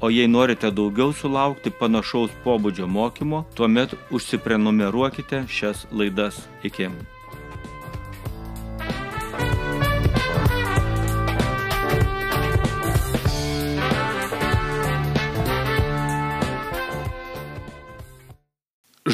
O jei norite daugiau sulaukti panašaus pobūdžio mokymo, tuomet užsiprenumeruokite šias laidas. Iki.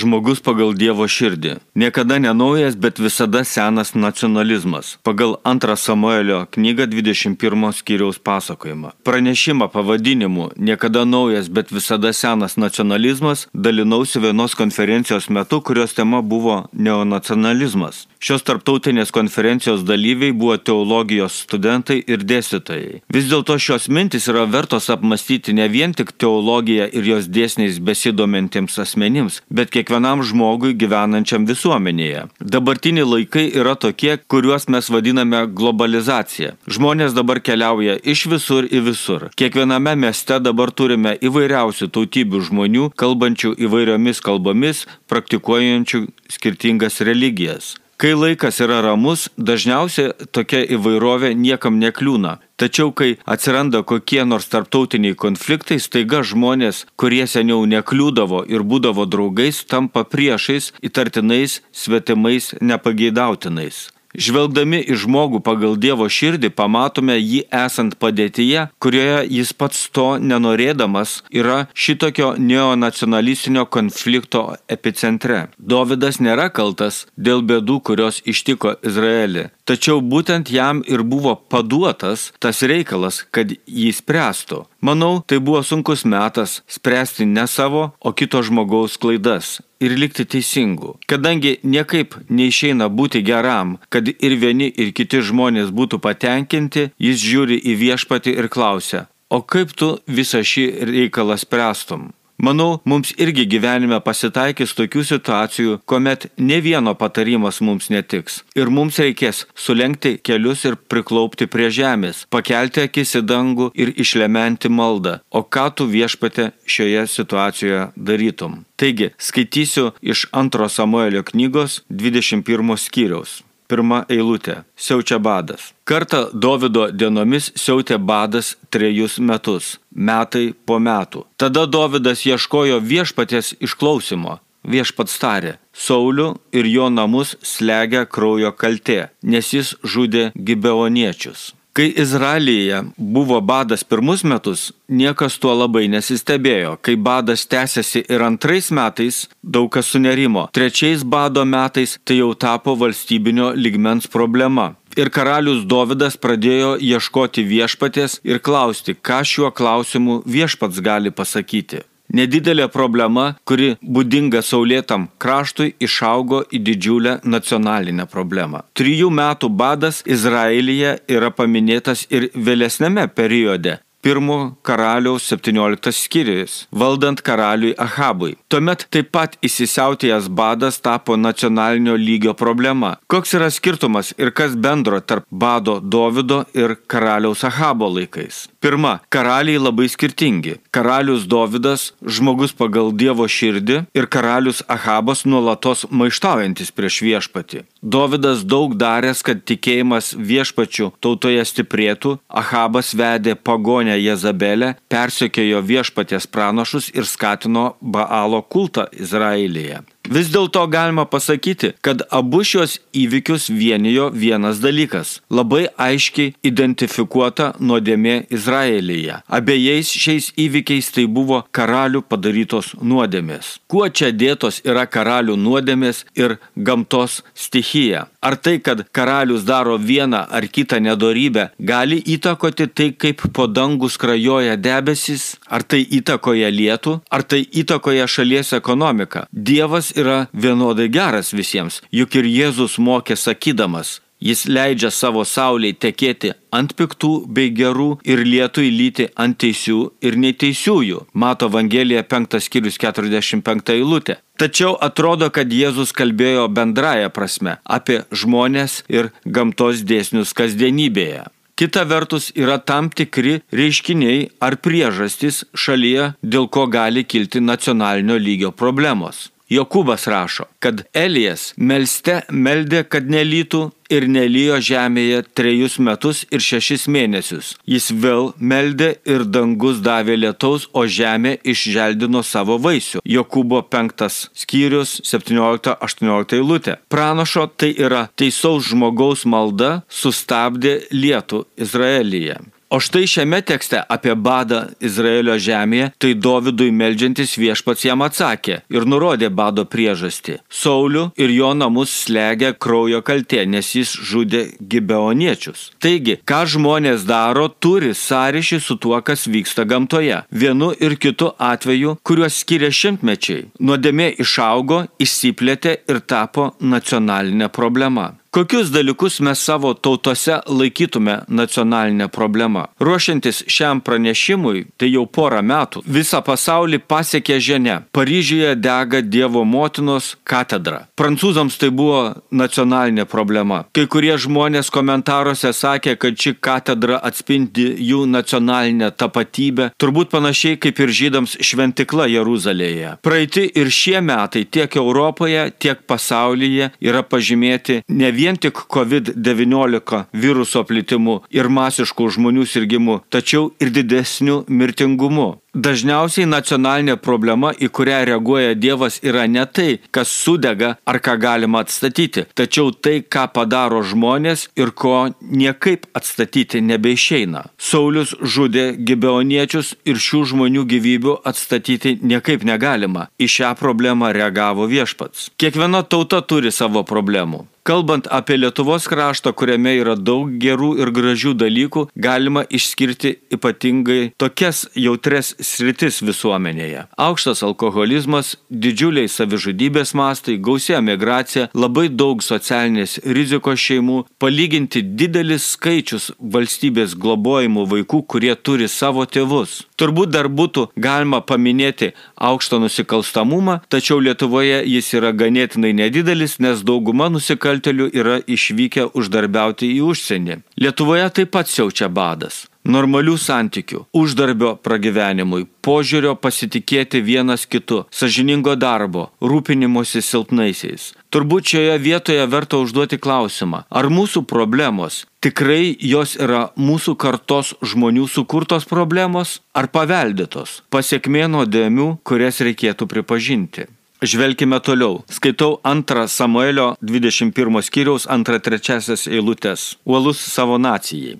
Žmogus pagal Dievo širdį. Niekada nenaujas, bet visada senas nacionalizmas. Pagal 2 Samuelio knygą 21 skyriaus pasakojimą. Pranešimą pavadinimu Niekada naujas, bet visada senas nacionalizmas dalinausi vienos konferencijos metu, kurios tema buvo neonacionalizmas. Šios tarptautinės konferencijos dalyviai buvo teologijos studentai ir dėstytojai. Vis dėlto šios mintis yra vertos apmastyti ne vien tik teologiją ir jos dėsniais besidomintiems asmenims, bet kiekvienam žmogui gyvenančiam visuomenėje. Dabartiniai laikai yra tokie, kuriuos mes vadiname globalizacija. Žmonės dabar keliauja iš visur į visur. Kiekviename mieste dabar turime įvairiausių tautybių žmonių, kalbančių įvairiomis kalbomis, praktikuojančių skirtingas religijas. Kai laikas yra ramus, dažniausiai tokia įvairovė niekam nekliūna. Tačiau, kai atsiranda kokie nors tarptautiniai konfliktai, staiga žmonės, kurie seniau nekliūdavo ir būdavo draugais, tampa priešais, įtartinais, svetimais, nepageidautinais. Žvelgdami į žmogų pagal Dievo širdį, pamatome jį esant padėtyje, kurioje jis pats to nenorėdamas yra šitokio neonacionalistinio konflikto epicentre. Dovydas nėra kaltas dėl bėdų, kurios ištiko Izraelį. Tačiau būtent jam ir buvo paduotas tas reikalas, kad jį spręstų. Manau, tai buvo sunkus metas spręsti ne savo, o kito žmogaus klaidas ir likti teisingu. Kadangi niekaip neišeina būti geram, kad ir vieni, ir kiti žmonės būtų patenkinti, jis žiūri į viešpatį ir klausia, o kaip tu visą šį reikalą spręstum? Manau, mums irgi gyvenime pasitaikys tokių situacijų, kuomet ne vieno patarimas mums netiks. Ir mums reikės sulenkti kelius ir priklaupti prie žemės, pakelti akis į dangų ir išlementi maldą. O ką tu viešpate šioje situacijoje darytum? Taigi, skaitysiu iš 2 Samuelio knygos 21 skyriaus. Pirma eilutė. Siaučia badas. Kartą Davido dienomis siautė badas trejus metus, metai po metų. Tada Davidas ieškojo viešpatės išklausimo. Viešpats tarė, Saulių ir jo namus slegia kraujo kaltė, nes jis žudė gibeoniečius. Kai Izraelyje buvo badas pirmus metus, niekas tuo labai nesistebėjo. Kai badas tęsiasi ir antrais metais, daug kas sunerimo. Trečiais bado metais tai jau tapo valstybinio ligmens problema. Ir karalius Dovydas pradėjo ieškoti viešpatės ir klausti, ką šiuo klausimu viešpats gali pasakyti. Nedidelė problema, kuri būdinga saulėtam kraštui, išaugo į didžiulę nacionalinę problemą. Trijų metų badas Izraelyje yra paminėtas ir vėlesnėme periode, pirmo karaliaus 17 skyrius, valdant karaliui Ahabui. Tuomet taip pat įsisiautėjęs badas tapo nacionalinio lygio problema. Koks yra skirtumas ir kas bendro tarp bado Dovido ir karaliaus Ahabo laikais? Pirma, karaliai labai skirtingi. Karalius Dovidas - žmogus pagal Dievo širdį ir karalius Ahabas nuolatos maištaujantis prieš viešpatį. Dovidas daug daręs, kad tikėjimas viešpačių tautoje stiprėtų, Ahabas vedė pagonę Jezabelę, persekiojo viešpaties pranašus ir skatino Baalo kultą Izraelyje. Vis dėlto galima pasakyti, kad abu šios įvykius vienijo vienas dalykas - labai aiškiai identifikuota nuodėmė Izraelyje. Abiejais šiais įvykiais tai buvo karalių padarytos nuodėmės. Kuo čia dėtos yra karalių nuodėmės ir gamtos stichija? Ar tai, kad karalius daro vieną ar kitą nedorybę, gali įtakoti tai, kaip po dangų skrajoja debesis? Ar tai įtakoja lietų? Ar tai įtakoja šalies ekonomiką? Dievas yra vienodai geras visiems, juk ir Jėzus mokė sakydamas, Jis leidžia savo sauliai tekėti ant piktų bei gerų ir lietų įlyti ant teisių ir neteisiųjų. Mato Evangelija 5 skyrius 45 eilutė. Tačiau atrodo, kad Jėzus kalbėjo bendraja prasme apie žmonės ir gamtos dėsnius kasdienybėje. Kita vertus yra tam tikri reiškiniai ar priežastys šalyje, dėl ko gali kilti nacionalinio lygio problemos. Jokūbas rašo, kad Elijas melste meldė, kad nelytų ir nelyjo žemėje trejus metus ir šešis mėnesius. Jis vėl meldė ir dangus davė lietaus, o žemė išželdino savo vaisių. Jokūbo 5 skyrius 17-18 eilutė. Pranašo tai yra teisaus žmogaus malda sustabdė lietų Izraelyje. O štai šiame tekste apie badą Izraelio žemėje, tai Dovydui melžiantis viešpats jam atsakė ir nurodė bado priežastį. Saulių ir jo namus slegia kraujo kaltė, nes jis žudė gibeoniečius. Taigi, ką žmonės daro, turi sąryšį su tuo, kas vyksta gamtoje. Vienu ir kitu atveju, kuriuos skiria šimtmečiai, nuodėmė išaugo, išsiplėtė ir tapo nacionalinė problema. Kokius dalykus mes savo tautose laikytume nacionalinė problema? Ruošiantis šiam pranešimui, tai jau porą metų, visą pasaulį pasiekė žinia. Paryžiuje dega Dievo motinos katedra. Prancūzams tai buvo nacionalinė problema. Kai kurie žmonės komentaruose sakė, kad ši katedra atspindi jų nacionalinę tapatybę, turbūt panašiai kaip ir žydams šventikla Jeruzalėje. Praeiti ir šie metai tiek Europoje, tiek pasaulyje yra pažymėti ne vien vien tik COVID-19 viruso plitimu ir masiškų žmonių sirgimu, tačiau ir didesniu mirtingumu. Dažniausiai nacionalinė problema, į kurią reaguoja Dievas, yra ne tai, kas sudega ar ką galima atstatyti, tačiau tai, ką padaro žmonės ir ko niekaip atstatyti nebeišeina. Saulis žudė gibeoniečius ir šių žmonių gyvybių atstatyti niekaip negalima. Į šią problemą reagavo viešpats. Kiekviena tauta turi savo problemų. Kalbant apie Lietuvos kraštą, kuriame yra daug gerų ir gražių dalykų, galima išskirti ypatingai tokias jautres sritis visuomenėje. Aukštas alkoholizmas, didžiuliai savižudybės mastai, gausia migracija, labai daug socialinės rizikos šeimų, palyginti didelis skaičius valstybės globojimų vaikų, kurie turi savo tėvus. Turbūt dar būtų galima paminėti aukštą nusikalstamumą, tačiau Lietuvoje jis yra ganėtinai nedidelis, nes dauguma nusikaltelių yra išvykę uždarbiauti į užsienį. Lietuvoje taip pat siaučia badas. Normalių santykių, uždarbio pragyvenimui, požiūrio pasitikėti vienas kitu, sažiningo darbo, rūpinimuose silpnaisiais. Turbūt šioje vietoje verta užduoti klausimą, ar mūsų problemos tikrai jos yra mūsų kartos žmonių sukurtos problemos ar paveldėtos, pasiekmė nuodėmių, kurias reikėtų pripažinti. Žvelkime toliau. Skaitau antrą Samuelio 21 skyriaus antrą trečiasias eilutes. Uolus savo nacijai.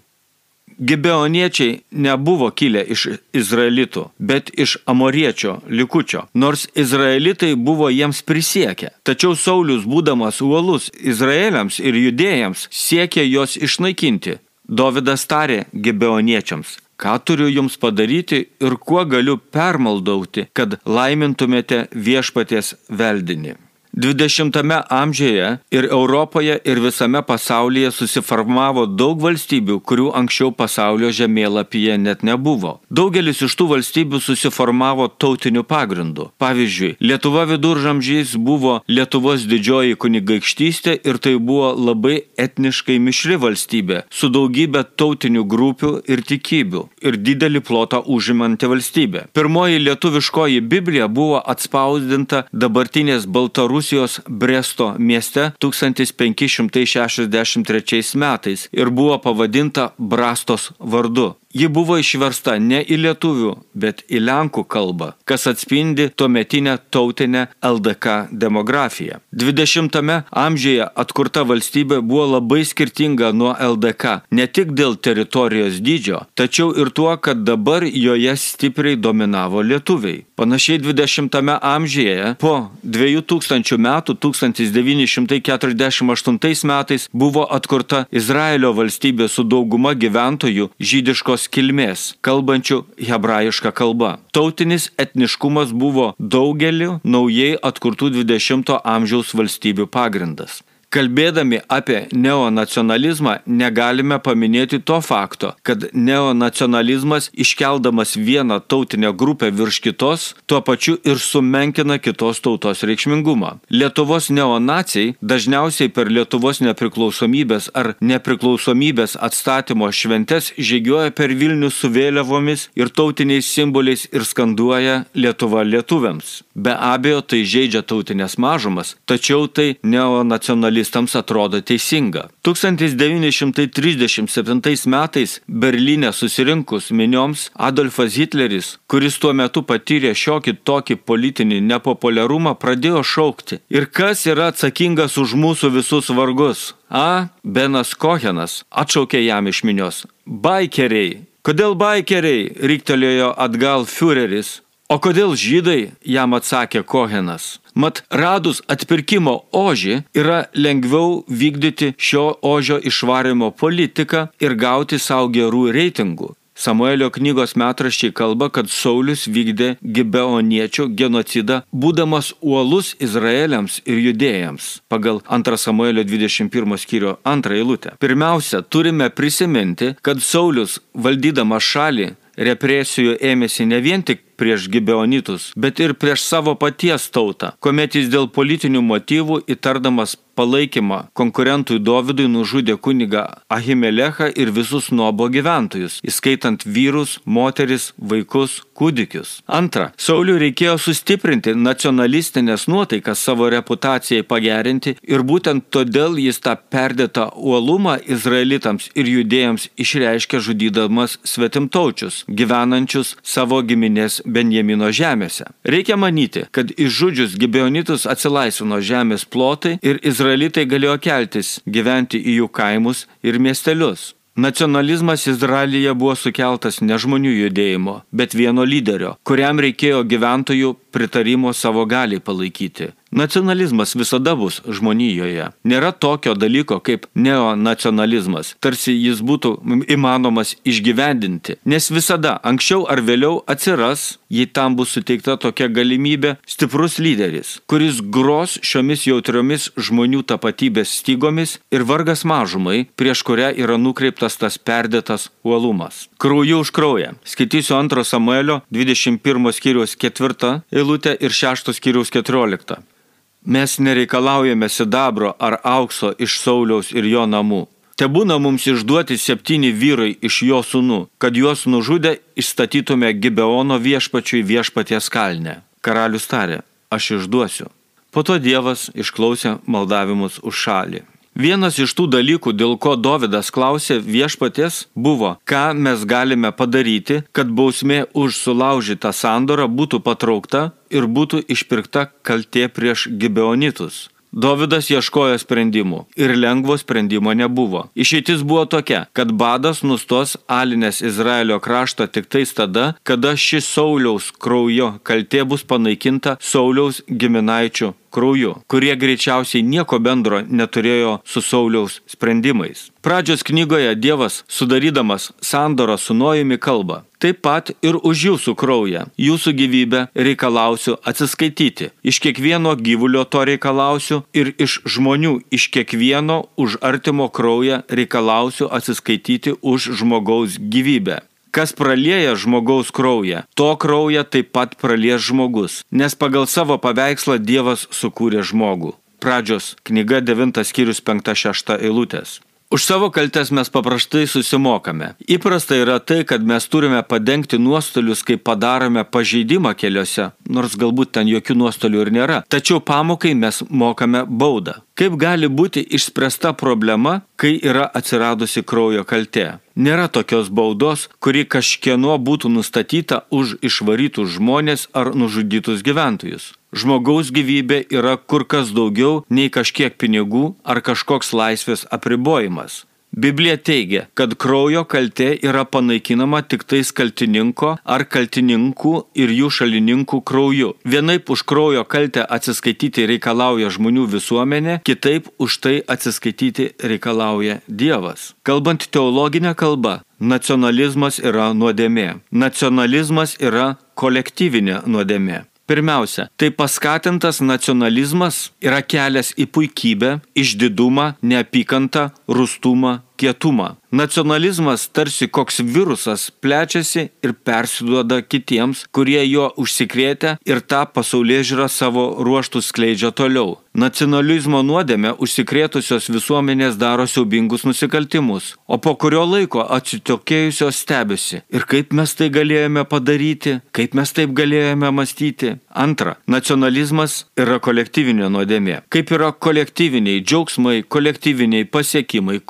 Gibeoniečiai nebuvo kilę iš izraelitų, bet iš amoriečio likučio, nors izraelitai buvo jiems prisiekę. Tačiau Saulis, būdamas uolus izraeliams ir judėjams, siekė juos išnaikinti. Dovydas tarė gibeoniečiams, ką turiu jums padaryti ir kuo galiu permaldauti, kad laimintumėte viešpaties veldinį. 20-ame amžiuje ir Europoje ir visame pasaulyje susiformavo daug valstybių, kurių anksčiau pasaulio žemėlapyje net nebuvo. Daugelis iš tų valstybių susiformavo tautiniu pagrindu. Pavyzdžiui, Lietuva viduržamžiais buvo Lietuvos didžioji kunigaikštystė ir tai buvo labai etniškai mišri valstybė, su daugybė tautinių grupių ir tikybių ir didelį plotą užimanti valstybė. Pirmoji lietuviškoji Biblija buvo atspausdinta dabartinės Baltarusijos Rusijos Bresto mieste 1563 metais ir buvo pavadinta Brastos vardu. Ji buvo išversta ne į lietuvių, bet į lenkų kalbą, kas atspindi tuometinę tautinę LDK demografiją. 20-ame amžiuje atkurta valstybė buvo labai skirtinga nuo LDK, ne tik dėl teritorijos dydžio, tačiau ir tuo, kad dabar joje stipriai dominavo lietuviai. Panašiai 20-ame amžiuje po 2000 metų 1948 metais buvo atkurta Izraelio valstybė su dauguma gyventojų žydiškos kilmės, kalbančių hebrajišką kalbą. Tautinis etniškumas buvo daugeliu naujai atkurtų 20-ojo amžiaus valstybių pagrindas. Kalbėdami apie neonacionalizmą negalime paminėti to fakto, kad neonacionalizmas iškeldamas vieną tautinę grupę virš kitos, tuo pačiu ir sumenkina kitos tautos reikšmingumą. Lietuvos neonacijai dažniausiai per Lietuvos nepriklausomybės ar nepriklausomybės atstatymo šventes žygioja per Vilnių su vėliavomis ir tautiniais simboliais ir skanduoja Lietuva lietuviams. Be abejo, tai žaidžia tautinės mažumas, tačiau tai neonacionalistams atrodo teisinga. 1937 metais Berlyne susirinkus minioms Adolfas Hitleris, kuris tuo metu patyrė šiokį tokį politinį nepopuliarumą, pradėjo šaukti. Ir kas yra atsakingas už mūsų visus vargus? A. Benas Kohenas atšaukė jam iš minios. Baikeriai. Kodėl baikeriai? riktelėjo atgal Führeris. O kodėl žydai, jam atsakė Kohenas. Mat, radus atpirkimo ožį yra lengviau vykdyti šio ožio išvarimo politiką ir gauti savo gerų reitingų. Samuelio knygos metraščiai kalba, kad Saulis vykdė gibeoniečių genocidą, būdamas uolus Izraeliams ir judėjams, pagal 2 Samuelio 21 skyrio antrą eilutę. Pirmiausia, turime prisiminti, kad Saulis valdydamas šalį represijų ėmėsi ne vien tik prieš gibeonitus, bet ir prieš savo paties tautą, kuomet jis dėl politinių motyvų įtardamas palaikymą konkurentui Dovydui nužudė kunigą Ahimelechą ir visus nuobo gyventojus, įskaitant vyrus, moteris, vaikus, kūdikius. Antra, Sauliui reikėjo sustiprinti nacionalistinės nuotaikas savo reputacijai pagerinti ir būtent todėl jis tą perdėtą uolumą izraelitams ir judėjams išreiškė žudydamas svetimtaučius, gyvenančius savo giminės Benjamino žemėse. Reikia manyti, kad išžudžius gibeonitus atsilaisvino žemės plotai ir izraelitai galėjo keltis, gyventi į jų kaimus ir miestelius. Nacionalizmas Izraelyje buvo sukeltas ne žmonių judėjimo, bet vieno lyderio, kuriam reikėjo gyventojų pritarimo savo galiai palaikyti. Nacionalizmas visada bus žmonijoje. Nėra tokio dalyko kaip neonacionalizmas, tarsi jis būtų įmanomas išgyvendinti, nes visada anksčiau ar vėliau atsiras, jei tam bus suteikta tokia galimybė, stiprus lyderis, kuris gros šiomis jautriomis žmonių tapatybės stygomis ir vargas mažumai, prieš kurią yra nukreiptas tas perdėtas uolumas. Krauju už kraują. Skaitysiu 2 Samuelio 21 skyriaus 4 eilutę ir 6 skyriaus 14. Mes nereikalaujame sidabro ar aukso iš Sauliaus ir jo namų. Te būna mums išduoti septyni vyrai iš jo sūnų, kad juos nužudę išstatytume Gibeono viešpačiui viešpaties kalnę. Karalius tarė, aš išduosiu. Po to Dievas išklausė maldavimus už šalį. Vienas iš tų dalykų, dėl ko Dovydas klausė viešpaties, buvo, ką mes galime padaryti, kad bausmė už sulaužytą sandorą būtų patraukta ir būtų išpirkta kaltė prieš gibeonitus. Dovydas ieškojo sprendimų ir lengvo sprendimo nebuvo. Išeitis buvo tokia, kad badas nustos alinės Izraelio krašto tik tais tada, kada ši Sauliaus kraujo kaltė bus panaikinta Sauliaus giminaičių krauju, kurie greičiausiai nieko bendro neturėjo su Sauliaus sprendimais. Pradžios knygoje Dievas, sudarydamas sandorą su Nojumi kalba, taip pat ir už jūsų kraują, jūsų gyvybę reikalausiu atsiskaityti. Iš kiekvieno gyvulio to reikalausiu ir iš žmonių iš kiekvieno už artimo kraują reikalausiu atsiskaityti už žmogaus gyvybę. Kas pralieja žmogaus kraują, to kraują taip pat pralies žmogus, nes pagal savo paveikslą Dievas sukūrė žmogų. Pradžios knyga 9 skyrius 5-6 eilutės. Už savo kaltes mes paprastai susimokame. Įprasta yra tai, kad mes turime padengti nuostolius, kai padarome pažeidimą keliuose, nors galbūt ten jokių nuostolių ir nėra. Tačiau pamokai mes mokame baudą. Kaip gali būti išspręsta problema, kai yra atsiradusi kraujo kaltė? Nėra tokios baudos, kuri kažkieno būtų nustatyta už išvarytus žmonės ar nužudytus gyventojus. Žmogaus gyvybė yra kur kas daugiau nei kažkiek pinigų ar kažkoks laisvės apribojimas. Biblija teigia, kad kraujo kaltė yra panaikinama tik tais kaltininko ar kaltininkų ir jų šalininkų krauju. Vienaip už kraujo kaltę atsiskaityti reikalauja žmonių visuomenė, kitaip už tai atsiskaityti reikalauja Dievas. Kalbant teologinę kalbą, nacionalizmas yra nuodėmė. Nacionalizmas yra kolektyvinė nuodėmė. Pirmiausia, tai paskatintas nacionalizmas yra kelias į puikybę, išdidumą, neapykantą, rustumą, kietumą. Nacionalizmas tarsi koks virusas plečiasi ir persiduoda kitiems, kurie juo užsikrėtę ir tą pasaulyje žiūrą savo ruoštų skleidžia toliau. Nacionalizmo nuodėme užsikrėtusios visuomenės daro siaubingus nusikaltimus, o po kurio laiko atsitokėjusios stebisi. Ir kaip mes tai galėjome padaryti, kaip mes taip galėjome mąstyti. Antra, nacionalizmas yra kolektyvinė nuodėmė. Kaip yra kolektyviniai džiaugsmai, kolektyviniai pasiekimai,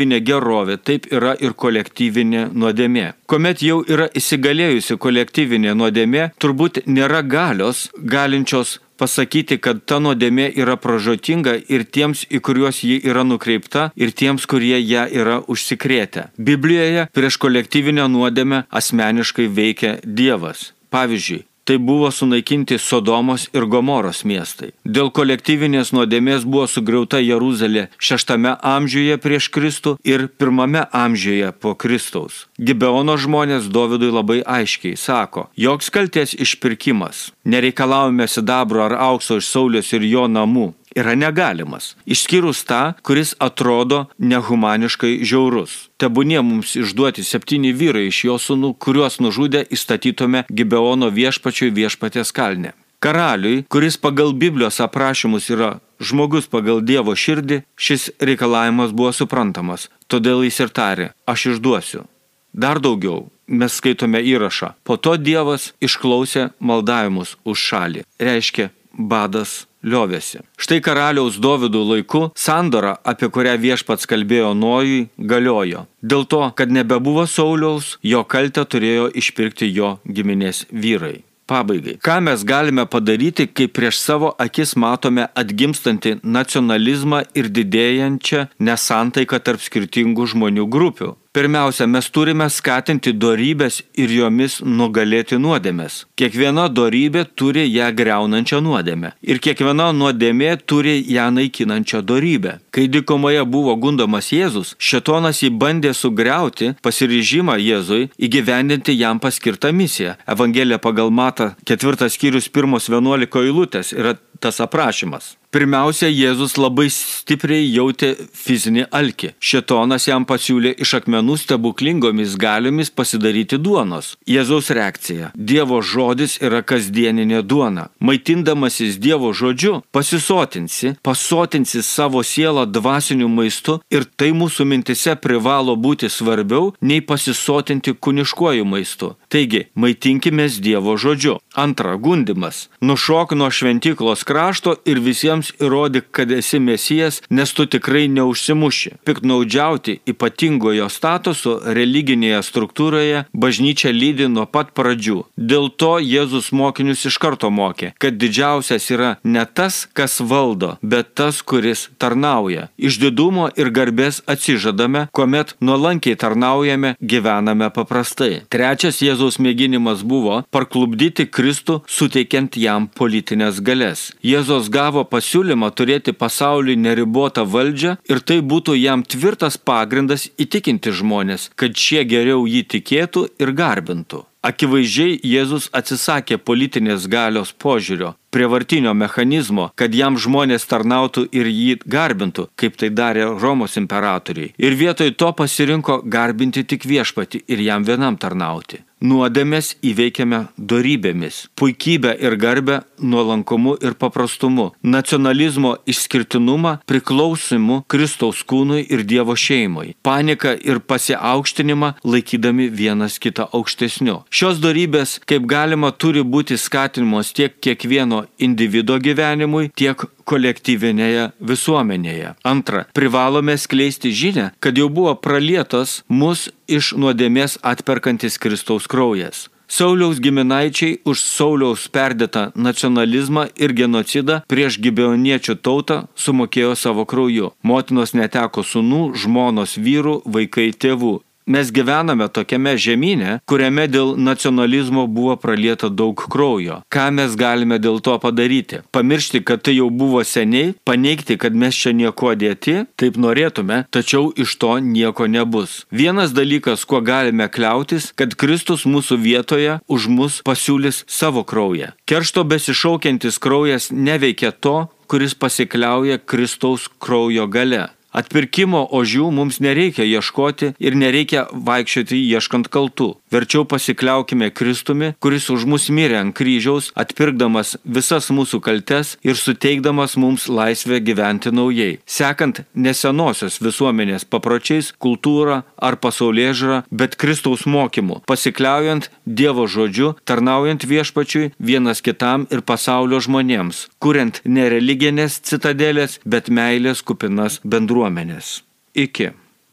kolektyvinė gerovė, taip yra ir kolektyvinė nuodėmė. Komet jau yra įsigalėjusi kolektyvinė nuodėmė, turbūt nėra galios galinčios pasakyti, kad ta nuodėmė yra pražotinga ir tiems, į kuriuos ji yra nukreipta, ir tiems, kurie ją yra užsikrėtę. Biblijoje prieš kolektyvinę nuodėmę asmeniškai veikia Dievas. Pavyzdžiui, tai buvo sunaikinti Sodomos ir Gomoros miestai. Dėl kolektyvinės nuodėmės buvo sugriauta Jeruzalė šeštame amžiuje prieš Kristų ir pirmame amžiuje po Kristaus. Gibeono žmonės Dovydui labai aiškiai sako, joks kalties išpirkimas, nereikalavome sidabro ar aukso iš Saulės ir jo namų, yra negalimas, išskyrus tą, kuris atrodo nehumaniškai žiaurus. Tebūnie mums išduoti septyni vyrai iš jo sūnų, kuriuos nužudė įstatytume Gibeono viešpačiui viešpatės kalne. Karaliui, kuris pagal Biblijos aprašymus yra žmogus pagal Dievo širdį, šis reikalavimas buvo suprantamas, todėl jis ir tarė, aš išduosiu. Dar daugiau, mes skaitome įrašą. Po to Dievas išklausė maldavimus už šalį. Reiškia, badas liovėsi. Štai karaliaus Dovydų laiku sandora, apie kurią viešpats kalbėjo Nojui, galiojo. Dėl to, kad nebebuvo Sauliaus, jo kaltę turėjo išpirkti jo giminės vyrai. Pabaigai. Ką mes galime padaryti, kai prieš savo akis matome atgimstantį nacionalizmą ir didėjančią nesantaiką tarp skirtingų žmonių grupių? Pirmiausia, mes turime skatinti dorybės ir jomis nugalėti nuodėmės. Kiekviena dorybė turi ją greunančią nuodėmę. Ir kiekviena nuodėmė turi ją naikinančią dorybę. Kai dikomoje buvo gundomas Jėzus, šetonas jį bandė sugriauti pasiryžimą Jėzui įgyvendinti jam paskirtą misiją. Evangelija pagal Mata 4 skyrius 1.11 eilutės yra tas aprašymas. Pirmiausia, Jėzus labai stipriai jautė fizinį alkį. Šetonas jam pasiūlė iš akmenų stebuklingomis galiomis pasidaryti duonos. Jėzaus reakcija. Dievo žodis yra kasdieninė duona. Maitindamasis Dievo žodžiu, pasisotinsi, pasotinsi savo sielą dvasiniu maistu ir tai mūsų mintise privalo būti svarbiau nei pasisotinti kuniškuoju maistu. Taigi, maitinkime Dievo žodžiu. Antra, gundimas. Nušok nuo šventyklos krašto ir visiems kitiems įrodyk, kad esi mesijas, nes tu tikrai neužsimuši. Piknaudžiauti ypatingojo statuso religinėje struktūroje bažnyčia lydi nuo pat pradžių. Dėl to Jėzus mokinius iš karto mokė, kad didžiausias yra ne tas, kas valdo, bet tas, kuris tarnauja. Iš didumo ir garbės atsižadame, kuomet nuolankiai tarnaujame, gyvename paprastai. Trečias Jėzaus mėginimas buvo parklubdyti Kristų, suteikiant jam politinės galės. Jėzus gavo pasiūlymą pasiūlymą turėti pasauliui neribotą valdžią ir tai būtų jam tvirtas pagrindas įtikinti žmonės, kad šie geriau jį tikėtų ir garbintų. Akivaizdžiai Jėzus atsisakė politinės galios požiūrio, prievartinio mechanizmo, kad jam žmonės tarnautų ir jį garbintų, kaip tai darė Romos imperatoriai. Ir vietoj to pasirinko garbinti tik viešpati ir jam vienam tarnauti. Nuodėmės įveikiame darybėmis, puikybę ir garbę nuolankumu ir paprastumu, nacionalizmo išskirtinumą priklausimu Kristaus kūnui ir Dievo šeimai, paniką ir pasiaukštinimą laikydami vienas kitą aukštesniu. Šios darybės, kaip galima, turi būti skatinimos tiek kiekvieno individo gyvenimui, tiek kolektyvinėje visuomenėje. Antra, privalome skleisti žinę, kad jau buvo pralietas mus iš nuodėmės atperkantis Kristaus kraujas. Sauliaus giminaičiai už Sauliaus perdėtą nacionalizmą ir genocidą prieš gibeoniečių tautą sumokėjo savo krauju. Motinos neteko sunų, žmonos vyrų, vaikai tėvų. Mes gyvename tokiame žemynė, kuriame dėl nacionalizmo buvo pralieta daug kraujo. Ką mes galime dėl to padaryti? Pamiršti, kad tai jau buvo seniai, paneigti, kad mes čia nieko dėti, taip norėtume, tačiau iš to nieko nebus. Vienas dalykas, kuo galime kliautis, kad Kristus mūsų vietoje už mus pasiūlys savo kraują. Keršto besišaukiantis kraujas neveikia to, kuris pasikliauja Kristaus kraujo gale. Atpirkimo ožių mums nereikia ieškoti ir nereikia vaikščioti ieškant kaltų. Verčiau pasikliaukime Kristumi, kuris už mus mirė ant kryžiaus, atpirkdamas visas mūsų kaltes ir suteikdamas mums laisvę gyventi naujai. Sekant nesenosios visuomenės papročiais, kultūrą ar pasaulyje žiūrą, bet Kristaus mokymu, pasikliaujant Dievo žodžiu, tarnaujant viešpačiui vienas kitam ir pasaulio žmonėms, kuriant ne religinės citadelės, bet meilės kupinas bendruomenės. Iki.